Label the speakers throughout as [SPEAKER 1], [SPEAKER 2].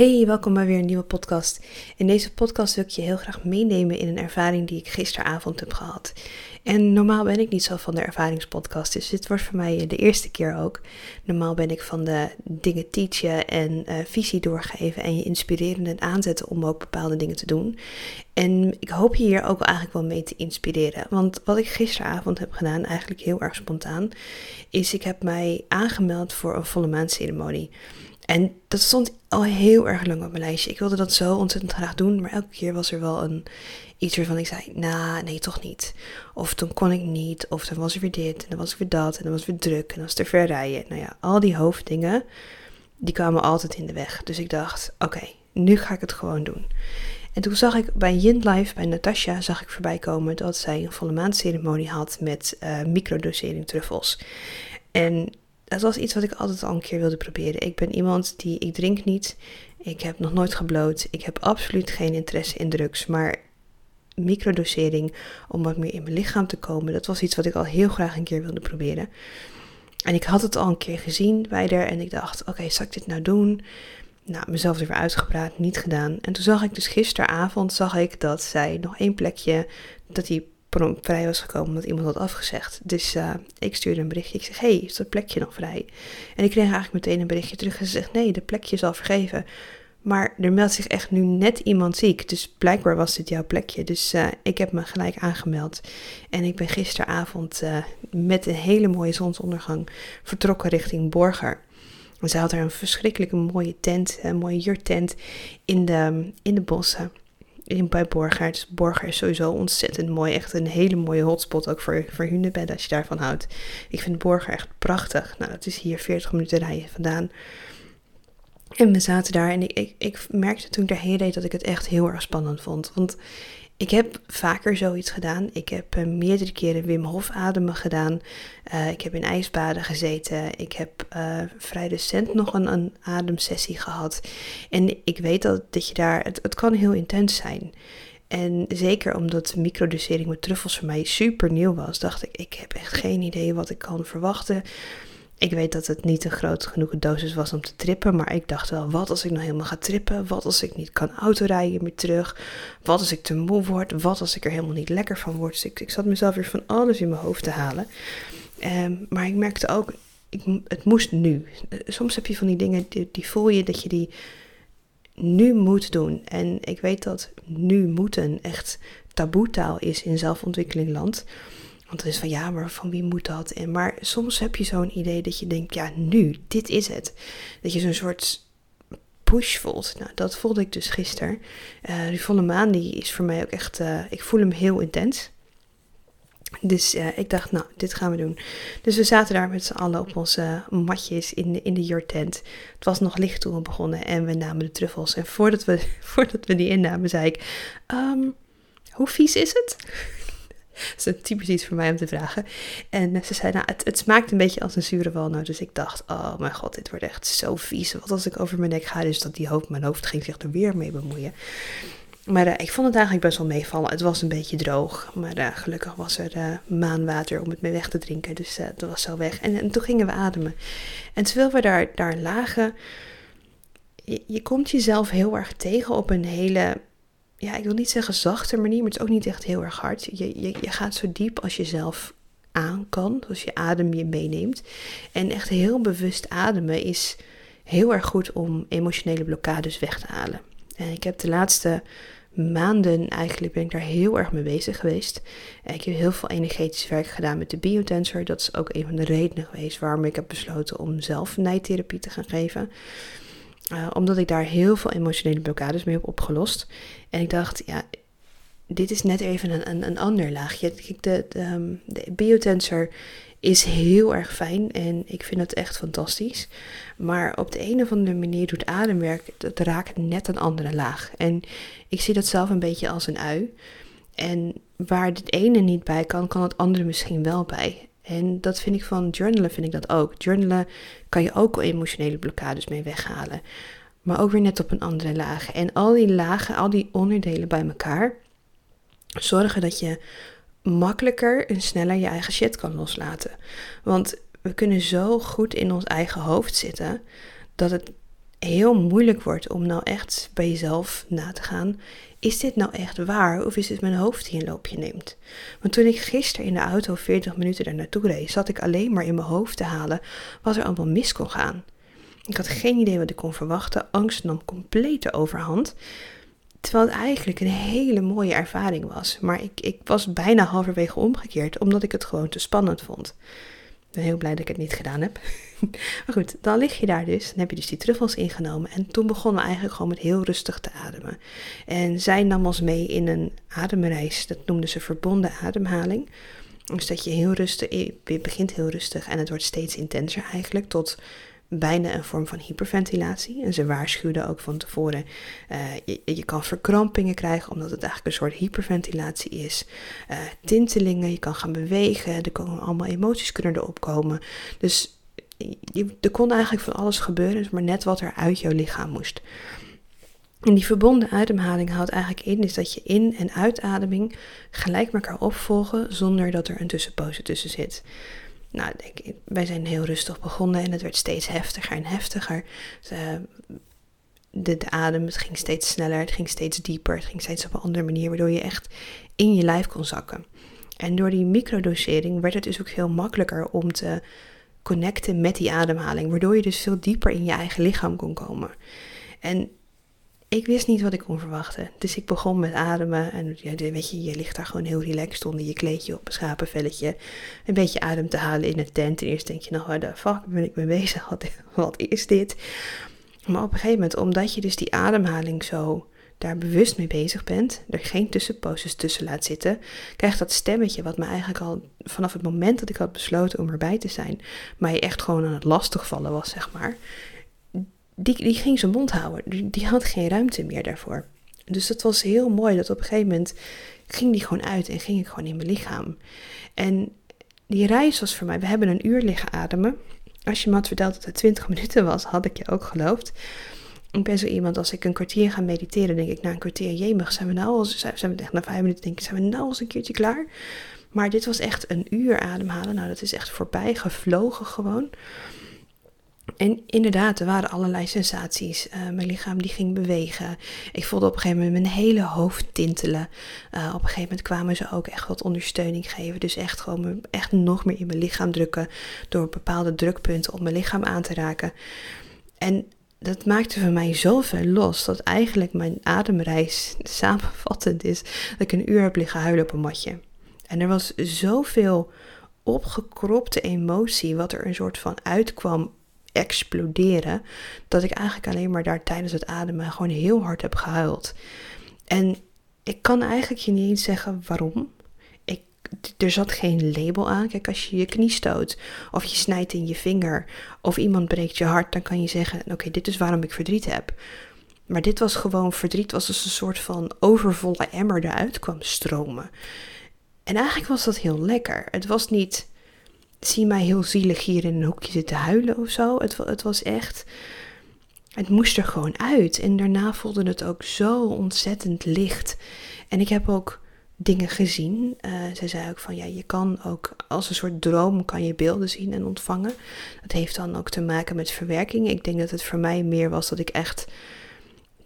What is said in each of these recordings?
[SPEAKER 1] Hey, welkom bij weer een nieuwe podcast. In deze podcast wil ik je heel graag meenemen in een ervaring die ik gisteravond heb gehad. En normaal ben ik niet zo van de ervaringspodcast, dus dit wordt voor mij de eerste keer ook. Normaal ben ik van de dingen teachen en uh, visie doorgeven en je inspireren en aanzetten om ook bepaalde dingen te doen. En ik hoop je hier ook eigenlijk wel mee te inspireren. Want wat ik gisteravond heb gedaan, eigenlijk heel erg spontaan, is ik heb mij aangemeld voor een volle maandceremonie. En dat stond al heel erg lang op mijn lijstje. Ik wilde dat zo ontzettend graag doen, maar elke keer was er wel een iets waarvan ik zei, nou, nee, toch niet. Of toen kon ik niet, of dan was er weer dit, en dan was er weer dat, en dan was het weer druk, en dan was er ver rijden. Nou ja, al die hoofddingen, die kwamen altijd in de weg. Dus ik dacht, oké, nu ga ik het gewoon doen. En toen zag ik bij Yin Live, bij Natasha, zag ik voorbij komen dat zij een volle maandceremonie had met uh, microdosering truffels. En dat was iets wat ik altijd al een keer wilde proberen. Ik ben iemand die, ik drink niet, ik heb nog nooit gebloot, ik heb absoluut geen interesse in drugs, maar microdosering om wat meer in mijn lichaam te komen, dat was iets wat ik al heel graag een keer wilde proberen. En ik had het al een keer gezien bij haar en ik dacht, oké, zal ik dit nou doen? Nou, mezelf er uitgepraat, niet gedaan. En toen zag ik dus gisteravond, zag ik dat zij nog één plekje, dat die vrij was gekomen omdat iemand had afgezegd. Dus uh, ik stuurde een berichtje. Ik zeg, hey, is dat plekje nog vrij? En ik kreeg eigenlijk meteen een berichtje terug en ze zegt, nee, de plekje is al vergeven. Maar er meldt zich echt nu net iemand ziek. Dus blijkbaar was dit jouw plekje. Dus uh, ik heb me gelijk aangemeld. En ik ben gisteravond uh, met een hele mooie zonsondergang vertrokken richting Borger. En ze had er een verschrikkelijke mooie tent, een mooie jurtent in de, in de bossen in, bij Borger. Dus Borger is sowieso ontzettend mooi. Echt een hele mooie hotspot ook voor, voor hunebedden als je daarvan houdt. Ik vind Borger echt prachtig. Nou, dat is hier 40 minuten rijden vandaan. En we zaten daar en ik, ik, ik merkte toen ik daarheen reed dat ik het echt heel erg spannend vond. Want ik heb vaker zoiets gedaan. Ik heb uh, meerdere keren Wim Hof ademen gedaan. Uh, ik heb in ijsbaden gezeten. Ik heb uh, vrij recent nog een, een, ademsessie gehad. En ik weet dat, dat je daar, het, het kan heel intens zijn. En zeker omdat microdosering met truffels voor mij super nieuw was, dacht ik, ik heb echt geen idee wat ik kan verwachten. Ik weet dat het niet een groot genoeg dosis was om te trippen, maar ik dacht wel, wat als ik nou helemaal ga trippen? Wat als ik niet kan autorijden meer terug? Wat als ik te moe word? Wat als ik er helemaal niet lekker van word? Dus ik, ik zat mezelf weer van alles in mijn hoofd te halen. Um, maar ik merkte ook, ik, het moest nu. Soms heb je van die dingen, die, voel je dat je die nu moet doen. En ik weet dat nu moeten echt taboetaal is in zelfontwikkelingland. Want het is van ja, maar van wie moet dat? En, maar soms heb je zo'n idee dat je denkt, ja, nu, dit is het. Dat je zo'n soort push voelt. Nou, dat voelde ik dus gisteren. Uh, die volle maan, die is voor mij ook echt, uh, ik voel hem heel intens. Dus uh, ik dacht, nou, dit gaan we doen. Dus we zaten daar met z'n allen op onze matjes in de, in de jurtent. Het was nog licht toen we begonnen en we namen de truffels. En voordat we, voordat we die innamen, zei ik, um, hoe vies is het? dat is typisch iets voor mij om te vragen. En ze zei, nou, het, het smaakt een beetje als een zure walnoot. Dus ik dacht, oh mijn god, dit wordt echt zo vies. Wat als ik over mijn nek ga, dus dat die hoofd, mijn hoofd ging zich er weer mee bemoeien. Maar uh, ik vond het eigenlijk best wel meevallen. Het was een beetje droog. Maar uh, gelukkig was er uh, maanwater om het mee weg te drinken. Dus dat was zo weg. En, en, toen gingen we ademen. En terwijl we daar, daar lagen. Je, je komt jezelf heel erg tegen op een hele ja, ik wil niet zeggen zachte manier, maar het is ook niet echt heel erg hard. Je, je, je gaat zo diep als je zelf aan kan, als je adem je meeneemt. En echt heel bewust ademen is heel erg goed om emotionele blokkades weg te halen. En ik heb de laatste maanden eigenlijk ben ik daar heel erg mee bezig geweest. Ik heb heel veel energetisch werk gedaan met de biotensor. Dat is ook een van de redenen geweest waarom ik heb besloten om zelf nijtherapie te gaan geven. Uh, omdat ik daar heel veel emotionele blokkades mee heb opgelost. En ik dacht, ja, dit is net even een, een, een ander laagje. De, de, de, biotensor is heel erg fijn en ik vind het echt fantastisch. Maar op de een of andere manier doet ademwerk, het raakt net een andere laag. En ik zie dat zelf een beetje als een ui. En waar het ene niet bij kan, kan het andere misschien wel bij. En dat vind ik van journalen, vind ik dat ook. Journalen kan je ook emotionele blokkades mee weghalen. Maar ook weer net op een andere laag. En al die lagen, al die onderdelen bij elkaar, zorgen dat je makkelijker en sneller je eigen shit kan loslaten. Want we kunnen zo goed in ons eigen hoofd zitten dat het heel moeilijk wordt om nou echt bij jezelf na te gaan. Is dit nou echt waar of is het mijn hoofd die een loopje neemt? Want toen ik gisteren in de auto 40 minuten daar naartoe reed, zat ik alleen maar in mijn hoofd te halen wat er allemaal mis kon gaan. Ik had geen idee wat ik kon verwachten. Angst nam compleet de overhand. Terwijl het eigenlijk een hele mooie ervaring was. Maar ik, ik was bijna halverwege omgekeerd, omdat ik het gewoon te spannend vond. Ben heel blij dat ik het niet gedaan heb. maar goed, dan lig je daar dus. Dan heb je dus die truffels ingenomen. En toen begonnen we eigenlijk gewoon met heel rustig te ademen. En zij nam ons mee in een ademreis. Dat noemden ze verbonden ademhaling. Dus dat je heel rustig, je begint heel rustig en het wordt steeds intenser eigenlijk. Tot bijna een vorm van hyperventilatie. En ze waarschuwden ook van tevoren, uh, je, kan verkrampingen krijgen omdat het eigenlijk een soort hyperventilatie is. Uh, tintelingen, je kan gaan bewegen, er komen allemaal emoties kunnen erop komen. Dus er kon eigenlijk van alles gebeuren, maar net wat er uit jouw lichaam moest. En die verbonden ademhaling houdt eigenlijk in is dat je in- en uitademing gelijk elkaar opvolgen zonder dat er een tussenpoze tussen zit. Nou, ik, wij zijn heel rustig begonnen en het werd steeds heftiger en heftiger. De, de adem, het ging steeds sneller, het ging steeds dieper, het ging steeds op een andere manier, waardoor je echt in je lijf kon zakken. En door die microdosering werd het dus ook heel makkelijker om te connecten met die ademhaling, waardoor je dus veel dieper in je eigen lichaam kon komen. En ik wist niet wat ik kon verwachten. Dus ik begon met ademen. En weet je, je ligt daar gewoon heel relaxed onder je kleedje op een schapenvelletje. Een beetje adem te halen in een tent. En eerst denk je, nou, waar de fuck ben ik mee bezig? Wat, wat is dit? Maar op een gegeven moment, omdat je dus die ademhaling zo daar bewust mee bezig bent, er geen tussenposes tussen laat zitten, krijgt dat stemmetje, wat me eigenlijk al vanaf het moment dat ik had besloten om erbij te zijn, mij echt gewoon aan het lastigvallen was, zeg maar die, die ging zijn mond houden. Die, had geen ruimte meer daarvoor. Dus het was heel mooi dat op een gegeven moment ging die gewoon uit en ging ik gewoon in mijn lichaam. En die reis was voor mij, we hebben een uur liggen ademen. Als je me had verteld dat het 20 minuten was, had ik je ook geloofd. Ik ben zo iemand, als ik een kwartier ga mediteren, denk ik na een kwartier, jemig, zijn we nou al, zijn we echt na vijf minuten, denk ik, zijn we nou al een keertje klaar? Maar dit was echt een uur ademhalen. Nou, dat is echt voorbij gevlogen gewoon. En inderdaad, er waren allerlei sensaties. Uh, mijn lichaam die ging bewegen. Ik voelde op een gegeven moment mijn hele hoofd tintelen. Uh, op een gegeven moment kwamen ze ook echt wat ondersteuning geven. Dus echt gewoon me, echt nog meer in mijn lichaam drukken. Door bepaalde drukpunten op mijn lichaam aan te raken. En dat maakte voor mij zoveel los. Dat eigenlijk mijn ademreis samenvattend is. Dat ik een uur heb liggen huilen op een matje. En er was zoveel opgekropte emotie. Wat er een soort van uitkwam exploderen. Dat ik eigenlijk alleen maar daar tijdens het ademen gewoon heel hard heb gehuild. En ik kan eigenlijk je niet eens zeggen waarom. Ik, er zat geen label aan. Kijk, als je je knie stoot of je snijdt in je vinger of iemand breekt je hart, dan kan je zeggen: Oké, dit is waarom ik verdriet heb. Maar dit was gewoon verdriet, was dus een soort van overvolle emmer eruit kwam stromen. En eigenlijk was dat heel lekker. Het was niet zie mij heel zielig hier in een hoekje zitten huilen of zo. Het, het was echt. Het moest er gewoon uit. En daarna voelde het ook zo ontzettend licht. En ik heb ook dingen gezien. Uh, ze zei ook van ja, je kan ook als een soort droom kan je beelden zien en ontvangen. Dat heeft dan ook te maken met verwerking. Ik denk dat het voor mij meer was dat ik echt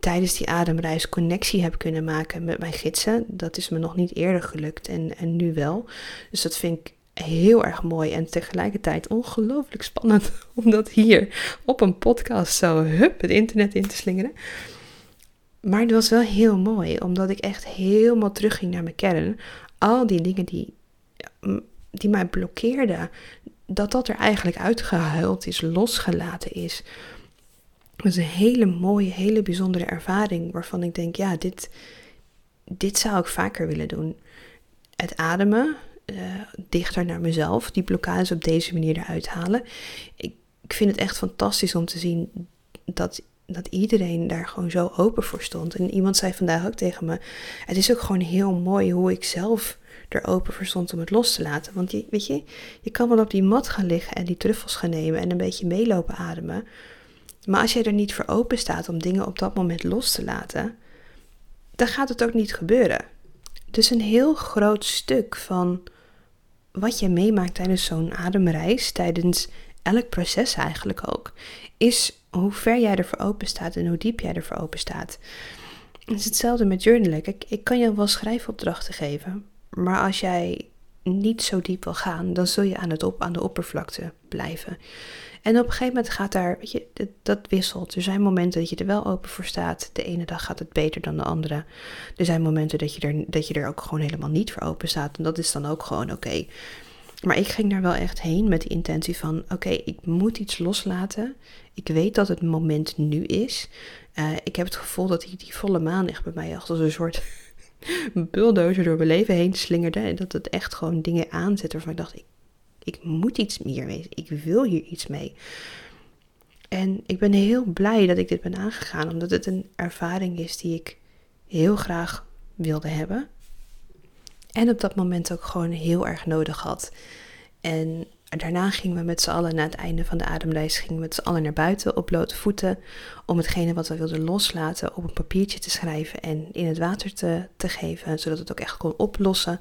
[SPEAKER 1] tijdens die ademreis connectie heb kunnen maken met mijn gidsen. Dat is me nog niet eerder gelukt en, en nu wel. Dus dat vind ik heel erg mooi en tegelijkertijd ongelooflijk spannend om dat hier op een podcast zo hup het internet in te slingeren. Maar het was wel heel mooi, omdat ik echt helemaal terugging naar mijn kern. Al die dingen die, die mij blokkeerden, dat dat er eigenlijk uitgehuild is, losgelaten is. Dat is een hele mooie, hele bijzondere ervaring waarvan ik denk, ja, dit, dit zou ik vaker willen doen. Het ademen, uh, dichter naar mezelf, die blokkades op deze manier eruit halen. Ik, ik vind het echt fantastisch om te zien dat, dat iedereen daar gewoon zo open voor stond. En iemand zei vandaag ook tegen me: Het is ook gewoon heel mooi hoe ik zelf er open voor stond om het los te laten. Want je, weet je, je kan wel op die mat gaan liggen en die truffels gaan nemen en een beetje meelopen ademen. Maar als jij er niet voor open staat om dingen op dat moment los te laten, dan gaat het ook niet gebeuren. Dus een heel groot stuk van wat je meemaakt tijdens zo'n ademreis, tijdens elk proces eigenlijk ook, is hoe ver jij ervoor open staat en hoe diep jij ervoor open staat. Het is hetzelfde met journalen. Ik, ik kan je wel schrijfopdrachten geven, maar als jij niet zo diep wil gaan, dan zul je aan, het op, aan de oppervlakte blijven. En op een gegeven moment gaat daar, weet je, dat, wisselt. Er zijn momenten dat je er wel open voor staat. De ene dag gaat het beter dan de andere. Er zijn momenten dat je er, dat je er ook gewoon helemaal niet voor open staat. En dat is dan ook gewoon oké. Maar ik ging daar wel echt heen met de intentie van: oké, ik moet iets loslaten. Ik weet dat het moment nu is. Uh, ik heb het gevoel dat die, die volle maan echt bij mij als een soort bulldozer door mijn leven heen slingerde. En dat het echt gewoon dingen aanzet waarvan ik dacht: ik, ik moet iets meer mee. Ik wil hier iets mee. En ik ben heel blij dat ik dit ben aangegaan, omdat het een ervaring is die ik heel graag wilde hebben. En op dat moment ook gewoon heel erg nodig had. En daarna gingen we met z'n allen, na het einde van de ademlijst, gingen we met z'n allen naar buiten op blote voeten. Om hetgene wat we wilden loslaten op een papiertje te schrijven en in het water te, te geven. Zodat het ook echt kon oplossen.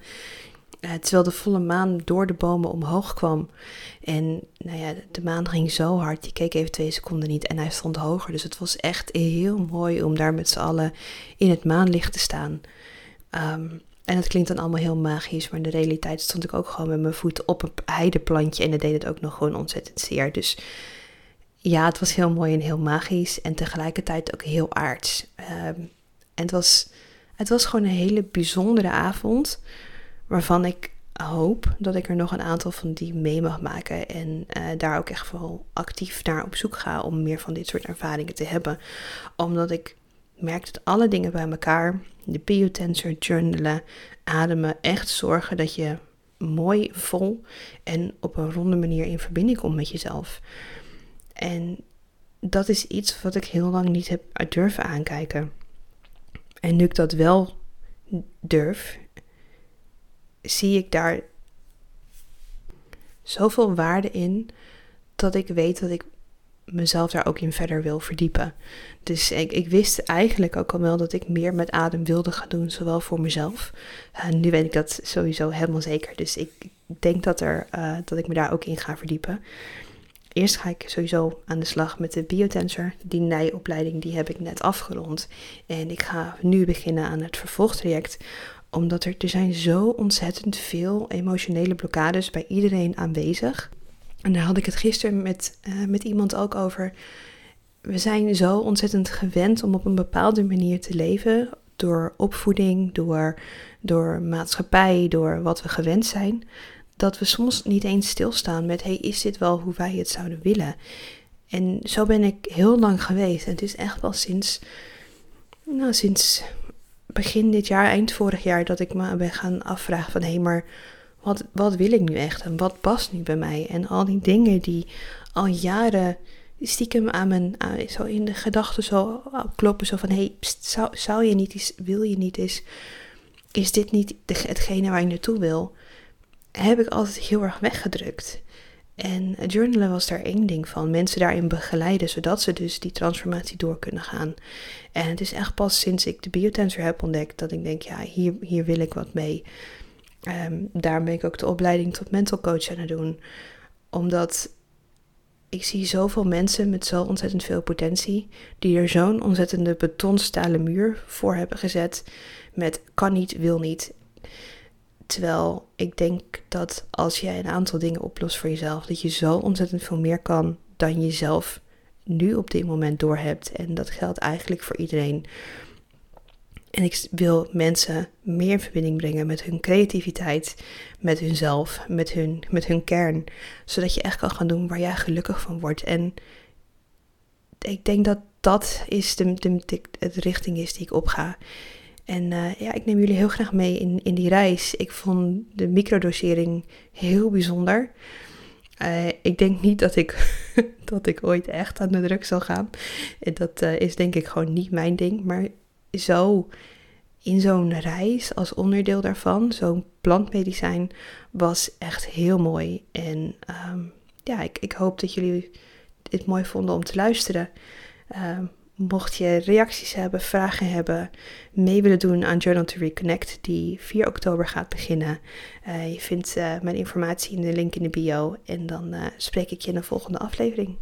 [SPEAKER 1] Uh, terwijl de volle maan door de bomen omhoog kwam. En nou ja, de maan ging zo hard. Die keek even twee seconden niet en hij stond hoger. Dus het was echt heel mooi om daar met z'n allen in het maanlicht te staan. Um, en het klinkt dan allemaal heel magisch, maar in de realiteit stond ik ook gewoon met mijn voet op een heideplantje en dat deed het ook nog gewoon ontzettend zeer. Dus ja, het was heel mooi en heel magisch en tegelijkertijd ook heel aards. Um, en het was, het was gewoon een hele bijzondere avond, waarvan ik hoop dat ik er nog een aantal van die mee mag maken en uh, daar ook echt vooral actief naar op zoek ga om meer van dit soort ervaringen te hebben. Omdat ik merk dat alle dingen bij elkaar, de biotensor, journalen, ademen, echt zorgen dat je mooi, vol en op een ronde manier in verbinding komt met jezelf. En dat is iets wat ik heel lang niet heb durven aankijken. En nu ik dat wel durf, zie ik daar zoveel waarde in dat ik weet dat ik mezelf daar ook in verder wil verdiepen. Dus ik, ik, wist eigenlijk ook al wel dat ik meer met adem wilde gaan doen, zowel voor mezelf. Uh, nu weet ik dat sowieso helemaal zeker. Dus ik denk dat, er, uh, dat ik me daar ook in ga verdiepen. Eerst ga ik sowieso aan de slag met de biotensor. Die nijopleiding die heb ik net afgerond. En ik ga nu beginnen aan het vervolgtraject omdat er, er zijn zo ontzettend veel emotionele blokkades bij iedereen aanwezig. En daar had ik het gisteren met, uh, met iemand ook over. We zijn zo ontzettend gewend om op een bepaalde manier te leven. Door opvoeding, door, door maatschappij, door wat we gewend zijn. Dat we soms niet eens stilstaan met: hey, is dit wel hoe wij het zouden willen? En zo ben ik heel lang geweest. En het is echt wel sinds, nou, sinds begin dit jaar, eind vorig jaar, dat ik me ben gaan afvragen: van hé, hey, maar wat, wat wil ik nu echt en wat past nu bij mij? En al die dingen die al jaren stiekem aan mijn, zo in de gedachten zo kloppen, zo van, hé, hey, zou, zou je niet eens, wil je niet eens, is dit niet de, hetgene waar je naartoe wil? Heb ik altijd heel erg weggedrukt. En journalen was daar één ding van. Mensen daarin begeleiden, zodat ze dus die transformatie door kunnen gaan. En het is echt pas sinds ik de biotensor heb ontdekt dat ik denk, ja, hier, hier wil ik wat mee. Um, daarom ben ik ook de opleiding tot mental coach aan het doen. Omdat ik zie zoveel mensen met zo ontzettend veel potentie, die er zo'n ontzettende betonstalen muur voor hebben gezet met kan niet, wil niet. Terwijl ik denk dat als jij een aantal dingen oplost voor jezelf, dat je zo ontzettend veel meer kan dan je zelf nu op dit moment doorhebt. En dat geldt eigenlijk voor iedereen. En ik wil mensen meer in verbinding brengen met hun creativiteit, met hunzelf, met hun, met hun kern. Zodat je echt kan gaan doen waar jij gelukkig van wordt. En ik denk dat dat is de, de, de, richting is die ik opga. En uh, ja, ik neem jullie heel graag mee in, in die reis. Ik vond de microdosering heel bijzonder. Uh, ik denk niet dat ik, dat ik ooit echt aan de druk zal gaan. Dat uh, is denk ik gewoon niet mijn ding. Maar zo in zo'n reis als onderdeel daarvan, zo'n plantmedicijn, was echt heel mooi. En um, ja, ik, ik hoop dat jullie dit mooi vonden om te luisteren. Um, mocht je reacties hebben, vragen hebben, mee willen doen aan Journal to Reconnect, die 4 oktober gaat beginnen. Uh, je vindt uh, mijn informatie in de link in de bio. En dan uh, spreek ik je in de volgende aflevering.